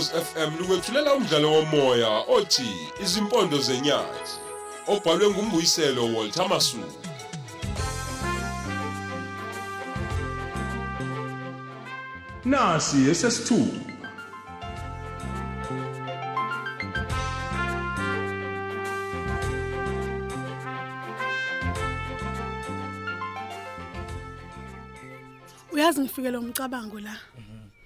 Ukhozi FM lukwethulela umdlalo womoya othi Izimpondo zenyathi obhalwe ngumbuyiselo Walter Masuku. Nasi esesithuba uyazi ngifikele umcabango la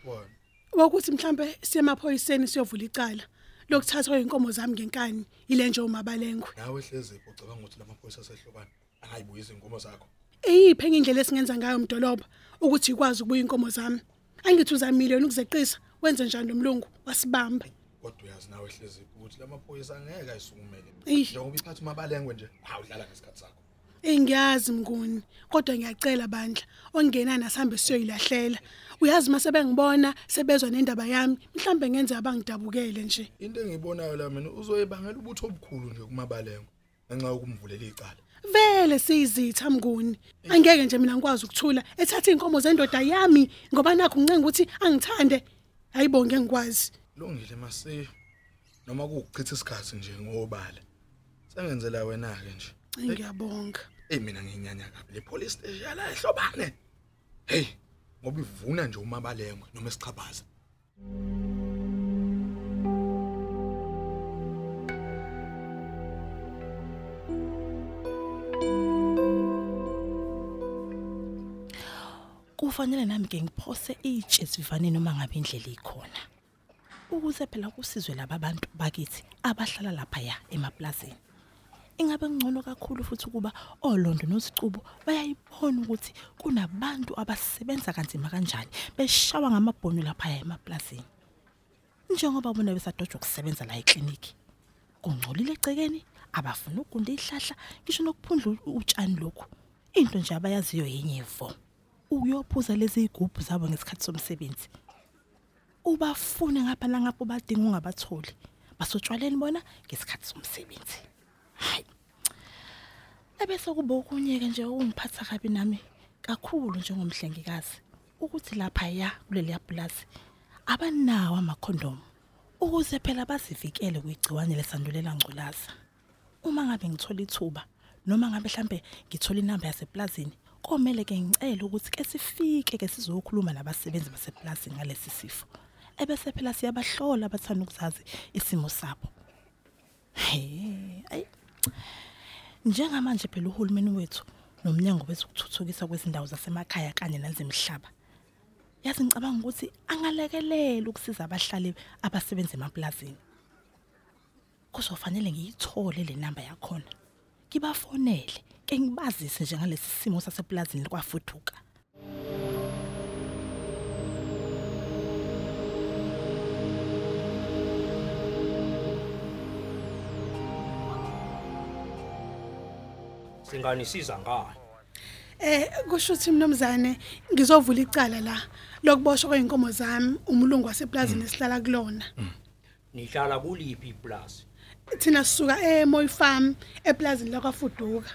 Wona. Wokuthi mhlambe siye emaphoyiseni siyovula icala lokuthathwa inkomo zami ngenkani ile nje umabalengwe Nawe hlezi ucabanga ukuthi lamaphoyisa asehlobana angayibuyisa inkomo zakho. eyiphi enye indlela esingenza ngayo umdolobha ukuthi ikwazi ukubuya inkomo zami angithi uzamile yona ukuzeqisa wenze njani nomlungu wasibamba Kodwa uyazi nawe hlezi ukuthi lamaphoyisa angeke ayisukumele. Eish. Njengoba iphatha umabalengwe nje, awudlala ngesikhathi sakho. Engiyazi mnguni kodwa ngiyacela bandla ongena nasambe siyoyilahlela uyazi mase bengibona sebezwa nendaba yami mhlambe ngenze abangidabukele nje Into engiyibonayo la mina uzoyibangela ubutho obukhulu nje kumabalengwe ngenxa yokumvulela icala. vele siyizitha mnguni angeke nje mina ngikwazi ukuthula ethatha inkomo zendoda yami ngoba nakho ngicenga ukuthi angithande hayibonge ngikwazi Lungile mase noma kuukuchitha isikhathi nje ngobala. Sengenzela wena ke nje. ngiyabonga Ey mina nginyanya kabi le police station la ehlobane. Hey, ngoba ivuna nje umabalengwe noma esichabaza. kufanele nami ke ngiphose itshe sivaneni uma ngabe indlela ikhona ukuze phela kusizwe laba bantu bakithi abahlala lapha ya emaplazini ingabe ngcono kakhulu futhi kuba olondo nozicubo bayayibona ukuthi kunabantu abasebenza kanzima kanjani beshawa ngamabhono lapha ya emaplazini njengoba bona besadojwa ukusebenza la ekliniki kungcolile egcekeni abafuna ukugunda ihlahla ngisho nokuphundla utshani lokhu. Into nje abayaziyo yenye ivo uyophuza lezi igubhu zabo ngesikhathi somsebenzi. Ubafune ngapha nangapho badinga ungabatholi basotshwaleni bona ngesikhathi somsebenzi. Hayi. Ebese kuba okunyeke nje ungiphatha kabi nami kakhulu njengomhlengikazi ukuthi lapha ya kuleli yaplazi abanawo amakhondomu ukuze phela bazivikele kwigciwane lesandulela ngculaza. Uma ngabe ngithola ithuba noma ngabe mhlambe ngithola inamba yaseplazini komele ke ngicela ukuthi ke sifike ke sizokhuluma nabasebenzi baseplazini ngalesi sifo. Ebese phela siyabahlola abathanda ukuzazi isimo sabo. Hey ay njengamanje phela uhulumeni wethu nomnyango wezokuthuthukisa kwezindawo zasemakhaya kanye nezemhlaba yazi ngicabanga ukuthi angalekelela ukusiza abahlali abasebenza emaplazini kuzofanele ngiyithole le namba yakhona. Ngibafonele ke ngibazise nje ngalesi simo saseplazini kwafuduka singanisiza ngani eh kusho ukuthi mnumzane ngizovula icala la lokuboshwa kweinkomo zami umlungu waseplazini esihlala kulona. Nihlala kuliphi iplazi thina sisuka eMoy Farm eplazini lakwafuduka.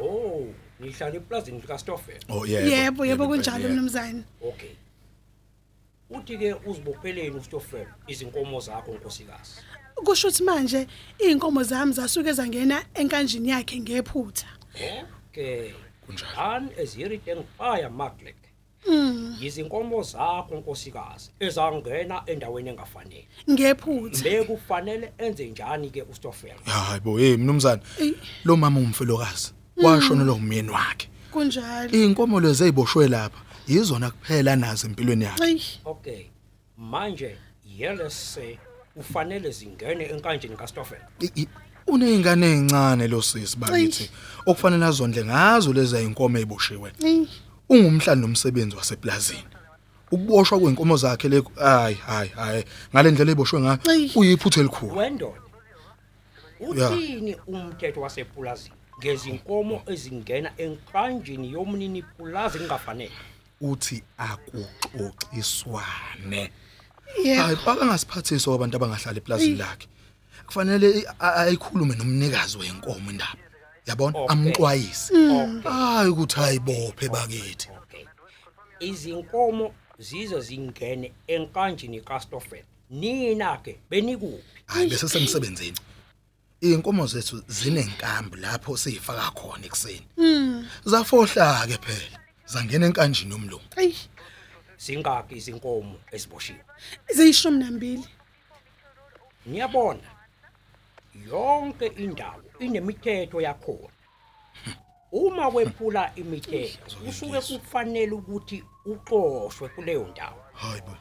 Oh nihlala eplazini likaStoffel? Oh yebo. yebo yebo kunjalo mnumzane. Okay. Uthi ke uzibopheleni uStoffel izinkomo zakho nkosikazi? Kusho ukuthi manje inkomo zami zasuke zangena enkanjini yakhe ngephutha okay Kunjalo. dan eziriten fire maglek izinkomo zakho nkosikazi ezangena endaweni engafanele ngephutha bekufanele enze njani ke uStoffel Hayibo hey mnumzane. Ey. Lo mama umfelokazi washonelwa umyeni wakhe. kunjalo Inkomo lezi eziboshwe lapha yizona kuphela nazo empilweni yakhe. Ey, okay manje yelese ufanele zingene enkanjeni kaStoffel I- i- Uneyingane ezincane lo sisi bakithi okufanele azondle ngazo lezi inkomo eziboshiwe. ey, Ungumhlali nomsebenzi waseplazini. Ukuboshwa kwenkomo zakhe le hayi hayi hayi ngale ndlela eboshwe ngayo Eyi. uyiphuthe elikhulu. wendoda uthini umthetho wasepulazini ngezinkomo ezingena enkanjini yomnini pulazi kungafanele Uthi akuxoxiswane. Yebo Hayi bakangasiphathisa abantu abangahlala eplazini lakhe. Kufanele ayikhulume nomnikazi wenkomo indaba. Yabona? Amxwayise. okay. Hayi ukuthi hayibophe bakithi. izinkomo zize zingene enkanjini kaStoffel nina ke benikuphi? Hayi bese semsebenzini. Inkomo zethu zinenkambi lapho siyifaka khona ekseni zafohla ke phela. Zangena enkanjini yomlungu ayi singaki izinkomo eziboshiwe? Ziyishumi nambili. Niyabona yonke indawo inemithetho yakhona. Uma wephula imithetho kusuke kufanele ukuthi uxoshwe kuleyo ndawo. Hayi bo.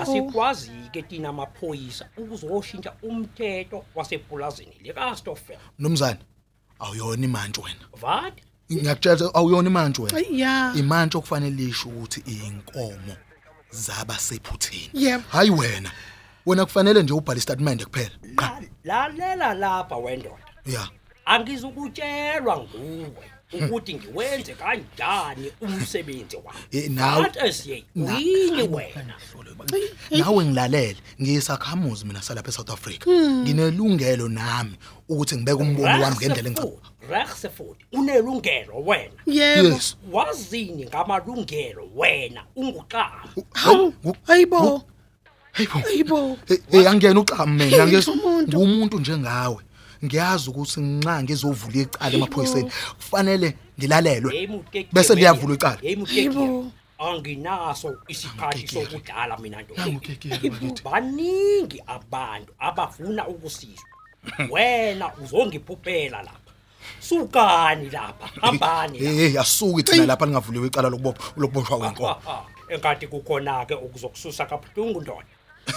Asikwazi ke tina amaphoyisa ukuzoshintsha umthetho wasepulazini likaStoffel nomzana awuyona imantshi wena. Vadi ngiyakutshela awuyona imantshi wena. Ayi, ya. imantshi okufanele lisho ukuthi inkomo zaba sephutheni. Yebo. hayi wena wena kufanele nje ubhale statement kuphela. Qha. Lalela lapha wendoda. Ya. Angizukutshelwa nguwe ukuthi ngiwenze kanjani umsebenzi wami Eh, nawe- But asiye yini wena. Nawe ngilalele ngiyisakhamuzi mina salapha eSouth Africa. Nginelungelo nami ukuthi ngibeke umbono wami ngendlela engicabanga. Rexford unelungelo wena. Yebo. Yes. Wazini ngamalungelo wena unguqaba hawu ayibo hayibo. ayibo Eh, eh angiyena uxamu mina Hey, ngiyes umuntu. ngumuntu njengawe. Ngiyazi ukuthi nxa ngizovula icala emaphoyiseni. Kufanele ngilalelwe bese liyavulwa icala. Yebo. anginaso isikhathi Ngikekile. sokudala mina nto Nangukekile bakithi. baningi abantu abafuna ukusizwa. Wena uzongiphuphela lapha. Sukani lapha hambani lapha. hey asuki thina lapha lingavuliwe icala lokubopha lokuboshwa kwenkomo Ah, ah, enkathi kukhona ke okuzokususa kabuhlungu ndoda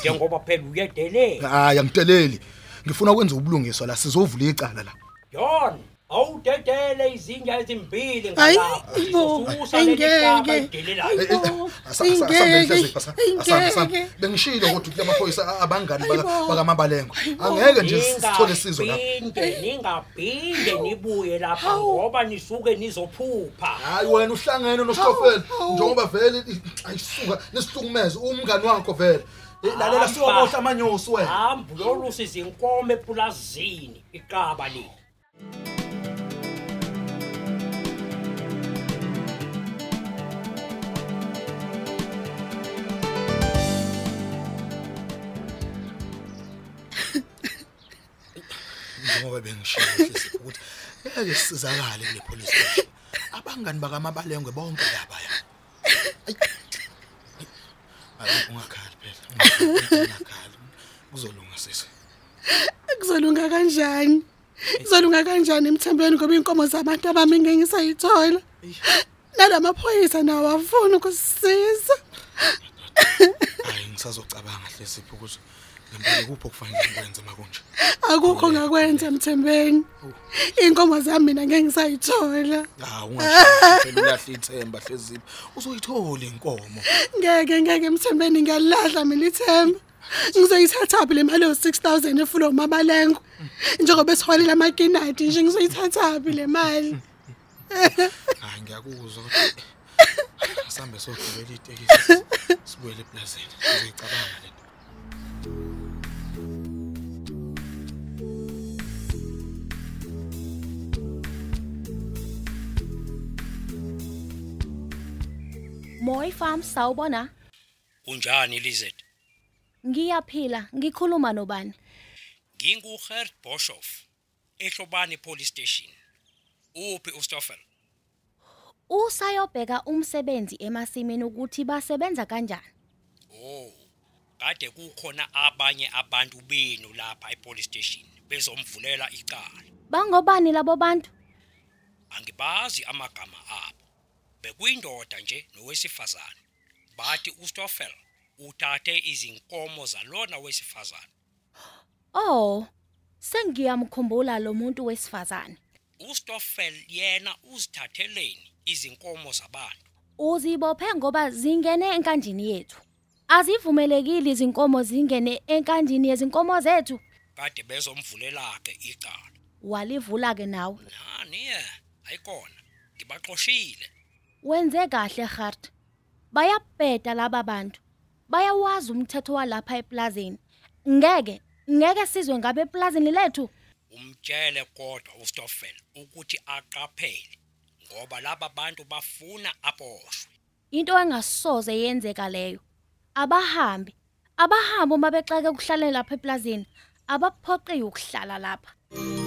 njengoba phela uyedelela hayi angiteleli ngifuna ukwenza ubulungiswa la sizovula icala la. John awudedele izinja ezimbili Hayi, ngalapha Ibo, sizosusa leli caba ayingeke. elidelelayo Eh, eh, Ayibo, asa- asa- asambe ingeke, Mhlezipho, asa- asambe, asambe. ingeke. bengishilo kodwa ukuthi amaphoyisa abangani baka- Ayibo. bakamabalengo. Angeke nje sithole sizo lapha Ningaphinde ningaphinde nibuye lapha ngoba nisuke nizophupha. Hayi wena uhlangene noStofel njengoba vele i- ayisuka nesihlukumeze umngani wakho vele. Eh, lalela Hamba. siyobohla amanyosi wena. Hambu lolu sizinkomo epulazini iqaba leli. Njengoba bengishilo Mhlezipho ukuthi ngeke sisizakale kule police station. Abangani bakamabalengwe bonke lapha ya. Ayi. Hayi, ungakhali phela. Ungakhali. Kuzolunga sisi. Kuzolunga kanjani? Kuzolunga kanjani emthembeni ngoba inkomo zabantu abami ngeke ngisayithola nalamaphoyisa nawo afuna ukusisiza. Hayi ngisazocabanga Mhlezipho ukuthi ngempela kuphi okufanele ngikwenze makunje akukho ngakwenza emthembeni inkomo zami mina ngeke ngisayithola Ah ungasho phela ulahle ithemba hlezipho uzoyithola inkomo ngeke ngeke emthembeni ngiyalahla mina ithemba. Ngizoyithathaphi le mali yo-6000 efulo umabalengo? Njengoba esiholile amakinati nje ngizoyithathaphi le mali? Hayi ngiyakuzwa kodwa asambe sogibela itekisi sibuyele eplazini ngizoyicabanga le Moy Farm sawubona? unjani Lizet Ngiyaphila, ngikhuluma nobani? ngingugert boshoff ehlobani police station uphi ustoffel Usayobheka umsebenzi emasimini ukuthi basebenza kanjani. Oh, kade kukhona abanye abantu benu lapha epolice station bezomvulela icala. Bangobani labo bantu? Angibazi amagama abo. Bekuyindoda nje nowesifazane. Bathi uStoffel uthathe izinkomo zalona wesifazane. Oh, sengiyamkhumbula lo muntu wesifazane. uStoffel yena uzithatheleni izinkomo zabantu. Uzibophe ngoba zingene enkanjini yethu. Azivumelekile izinkomo zingene enkanjini yezinkomo zethu. Kade bezomvulela ke icala. Walivula ke nawe. Nani ye? Ayikona. Ngibaxoshile. Wenze kahle Gert. Bayabheda laba bantu. Bayawazi umthetho walapha eplazini. Ngeke, ngeke sizwe ngabe eplazini lethu. umtshele kodwa uStoffel ukuthi aqaphele ngoba laba bantu bafuna aboshwe Into engasoze yenzeka leyo. Abahambi abahambo mabexeke ukuhlala lapha eplazini abaphoqiwe ukuhlala lapha awuzweke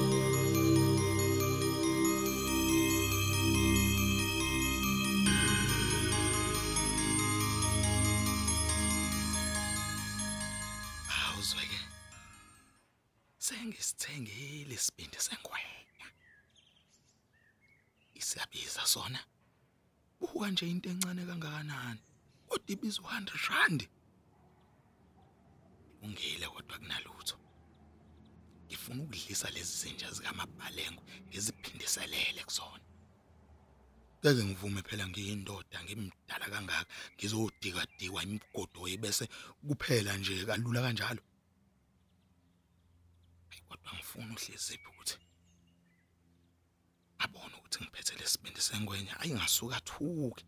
sengisithengile isibindi sengwenya. Isiyabiza sona? Buka nje into encane kangakanani? Kodwa ibiza 100 rand? Ungile kodwa kunalutho. Ngifuna ukudlisa lezi zinja zikamabhalengo ngiziphindiselele kusona. Ngeke ngivume phela ngiyindoda ngimdala kangaka ngizodika dikwa imigodo bese kuphela nje kalula kanjalo. Kodwa ngifuna uhleziphi ukuthi abone ukuthi ngiphethe lesibindi sengwenya ayingasuka thuki.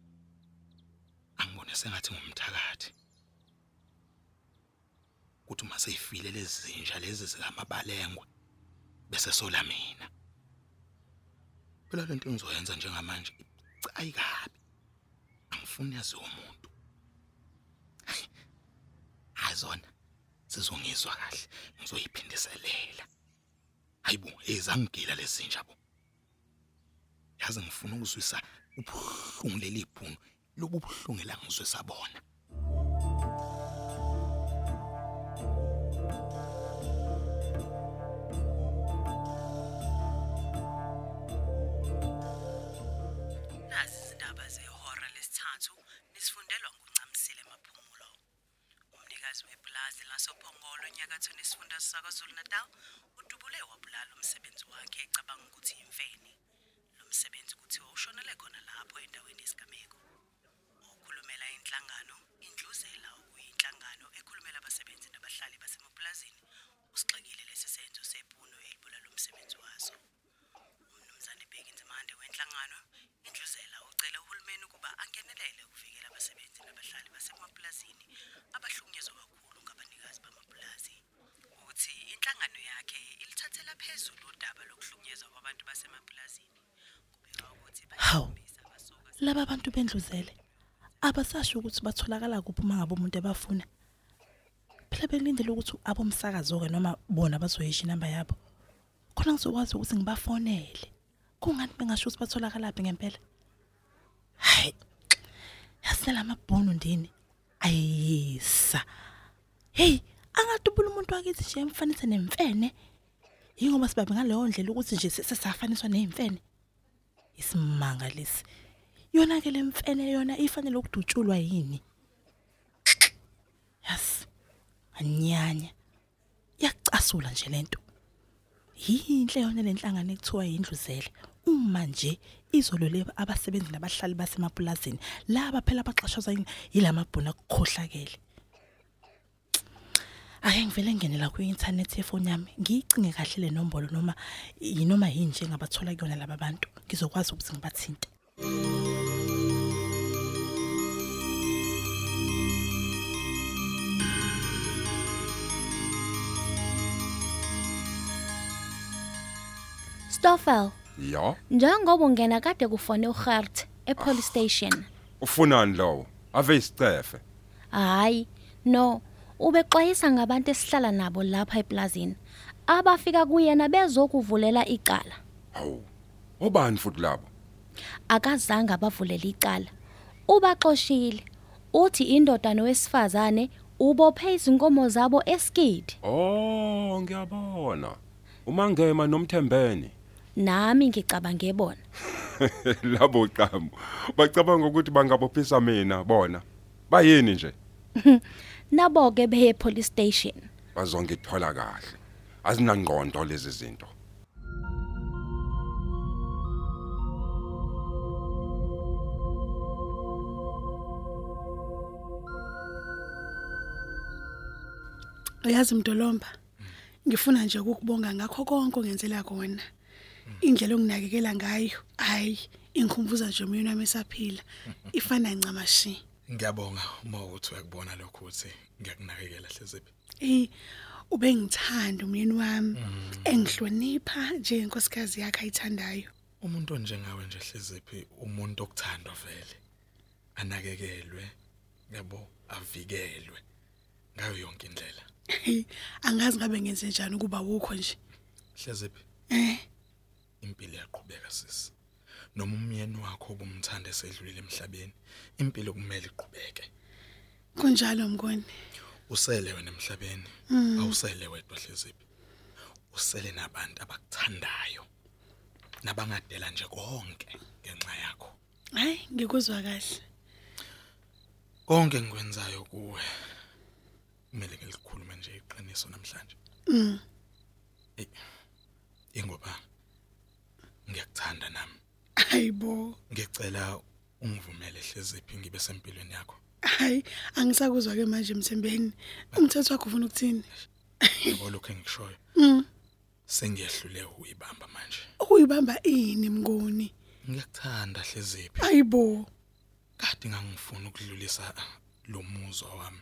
Angibone sengathi ngumthakathi. Kuthi uma seyifile lezi zinja lezi zikamabalengwe bese sola mina. Phela lento engizoyenza njengamanje icayi kabi. Angifuni yazi umuntu. Azona sizongizwa kahle ngizoyiphindiselela. Hayibo, ezangigila lezinja bo. Yazi ngifuna ukuzwisa ubuhlungu leli ibhunu lobu buhlungu la ngizwisa bona. Nazi izindaba zehora lesithathu nisifundelwa nguncamisile maphumulo. Umnikazi wepulazi lasophongolo enyakatho nesifunda saKwaZulu Natal udubule wabulala umsebenzi wakhe ecabanga ukuthi yimfene. Lo msebenzi kuthiwa ushonele khona lapho endaweni yesigameko. Okhulumela inhlangano indluzela okuyinhlangano ekhulumela abasebenzi nabahlali basemapulazini usixakile lesi senzo sebhuno elibulala umsebenzi waso. umnumzane Bheki Nzimande wenhlangano indluzela ucela uhulumeni ukuba angenelele ukuvikela abasebenzi nabahlali basemapulazini abahlukunyezwa kakhulu ngabanikazi bamapulazi uthi inhlangano yakhe ilithathela phezulu udaba lokuhlukunyezwa kwabantu basemapulazini kubeka ukuthi Hawu. bayakhombisa abasoka laba bantu bendluzele. Abasasho ukuthi batholakala kuphi uma ngabe umuntu ebafuna. Phela belindele ukuthi abomsakazo-ke noma bona bazoyisho inamba yabo. Khona ngizokwazi ukuthi ngibafonele. Kungani bengasho ukuthi batholakalaphi ngempela? Hayi yasela amabhunu ndini? Ayisa. Hey angadubula umuntu wakithi nje emfanise nemfene? Yingoba sibabe ngaleyo ndlela ukuthi nje sesafaniswa nemfene isimanga lesi. Yona ke lemfene yona ifanele ukudutshulwa yini? Yas anyanya. Yacasula nje lento. Yinhle yona lenhlangano ekuthiwa yindluzele. Uma nje izololeba abasebenzi nabahlali basemapulazini laba phela abaxashazwa yilamabhuna akukhohlakele ake ngivele ngenela kwi-internet yefoni yami ngiyicinge kahle le nombolo noma yinoma yini nje engabathola kuyona laba bantu. Ngizokwazi ukuthi ngibathinte. Stoffel Ya, njengoba ungena kade kufone uGert epolice station ufunani lowo? Ave isicefe. hayi no ubexwayisa ngabantu esihlala nabo lapha eplazini abafika kuyena bezokuvulela icala Hawu. Obani futhi labo? akazange abavulela icala ubaxoshile uthi indoda nowesifazane ubophe izinkomo zabo eskidi Oh, ngiyabona. Umangema nomthembeni. Nami ngicabange bona Labo qhamu. Bacabanga ukuthi bangabophisa mina bona. Bayini nje? nabo ke beye police station Bazongithola kahle. Azinangqondo lezi zinto. Uyazi Mdolomba ngifuna nje ukukubonga ngakho konke ongenzela kona indlela onginakekela ngayo hayi ingikhumbuza nje umyeni wami esaphila. Ifana ncamashi Ngiyabonga uma uthi uyakubona lokho uthi ngiyakunakekela hleziphi. eh ube ngithanda umyeni wami. Engihlonipha njengenkosikazi yakhe ayithandayo. Umuntu onjengawe nje hleziphi umuntu okuthandwa vele. Anakekelwe, yabo, avikelwe. ngayo yonke indlela. Angazi ngabe ngenze njani ukuba wukho nje. Hleziphi eh. Impilo yaqhubeka sisi noma umyeni wakho obumthanda esedlulile emhlabeni impilo kumele iqhubeke. Kunjalo mngoni usele wena emhlabeni. Awusele wedwa hleziphi usele nabantu abakuthandayo nabangadela nje konke ngenxa yakho. Hayi ngikuzwa kahle. Konke engikwenzayo kuwe kumele ngilikhulume nje iqiniso namhlanje. Mm. Eh, ingoba ngiyakuthanda nami. Hayibo ngicela ungivumele hleziphi ngibe sempilweni yakho? Hayi angisakuzwa ke manje mthembeni. Umthetho wakho ufuna ukuthini? Yabo lokho engikushoyo. Mm. Sengiyehlule uyibamba manje. Uyibamba ini mngoni ngiyakuthanda hleziphi hayibo kade ngangifuna ukudlulisa lo muzwa wami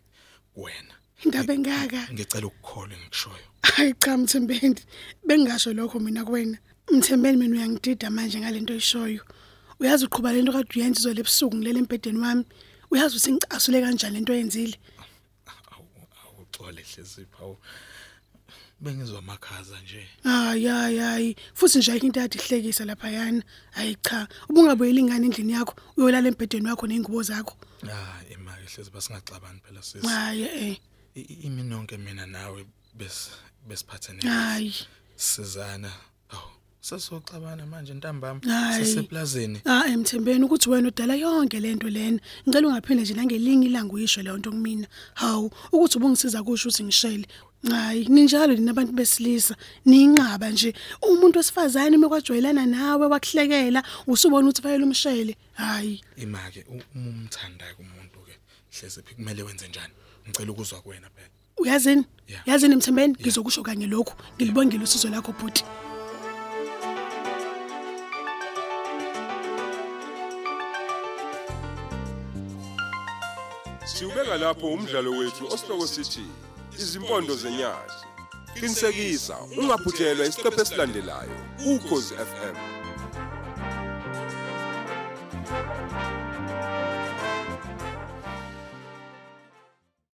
kuwena. Indaba engaka ngicela ukukholwa engikushoyo hayi cha mthembeni. Bengingasho lokho mina kuwena. Mthembeni mina uyangidida manje ngalento oyishoyo. Uyazi uqhuba lento kade uyenza izole ebusuku ngilele embedeni wami. Uyazi ukuthi ngicasule kanjani lento oyenzile? Awu- awuxole hleziphi awu. Bengizwa amakhaza nje. Hayi hayi hayi. Futhi nje ayikho into yadi ihlekisa lapha yana hayi cha ubungabuyela ingane endlini yakho uyolala embedeni wakho nengubo zakho. Ah imali hleziphi singaxabani phela sisi hayi eh I- i- imini yonke mina nawe bes besiphathene hayi. sizana. Awu sesoxabana manje ntambama Hayi. siseplazini Ah emthembeni ukuthi wena udala yonke lento lena. Ngicela ungaphinde nje nangelinye ilanga uyisho leyo nto kumina. Hawu ukuthi ubungisiza kusho ukuthi ngishele. Hayi ninjalo nina abantu besilisa ninqaba nje umuntu wesifazane mekwajwayelana nawe wakuhlekela usubona ukuthi fanele umshele. Hayi imake u- uma umthandayo kumuntu ke hleziphi kumele wenze njani ngicela ukuzwa kuwena phela uyazini? Yeah. Yazini emthembeni ngizokusho kanye lokho. Ngilibongela usizo lakho bhuti. Siubeka lapho umdlalo wethu osihloko sithi izimpondo zenyati. Qinisekisa ungaphuthelwa isiqephu esilandelayo ukhozi FM.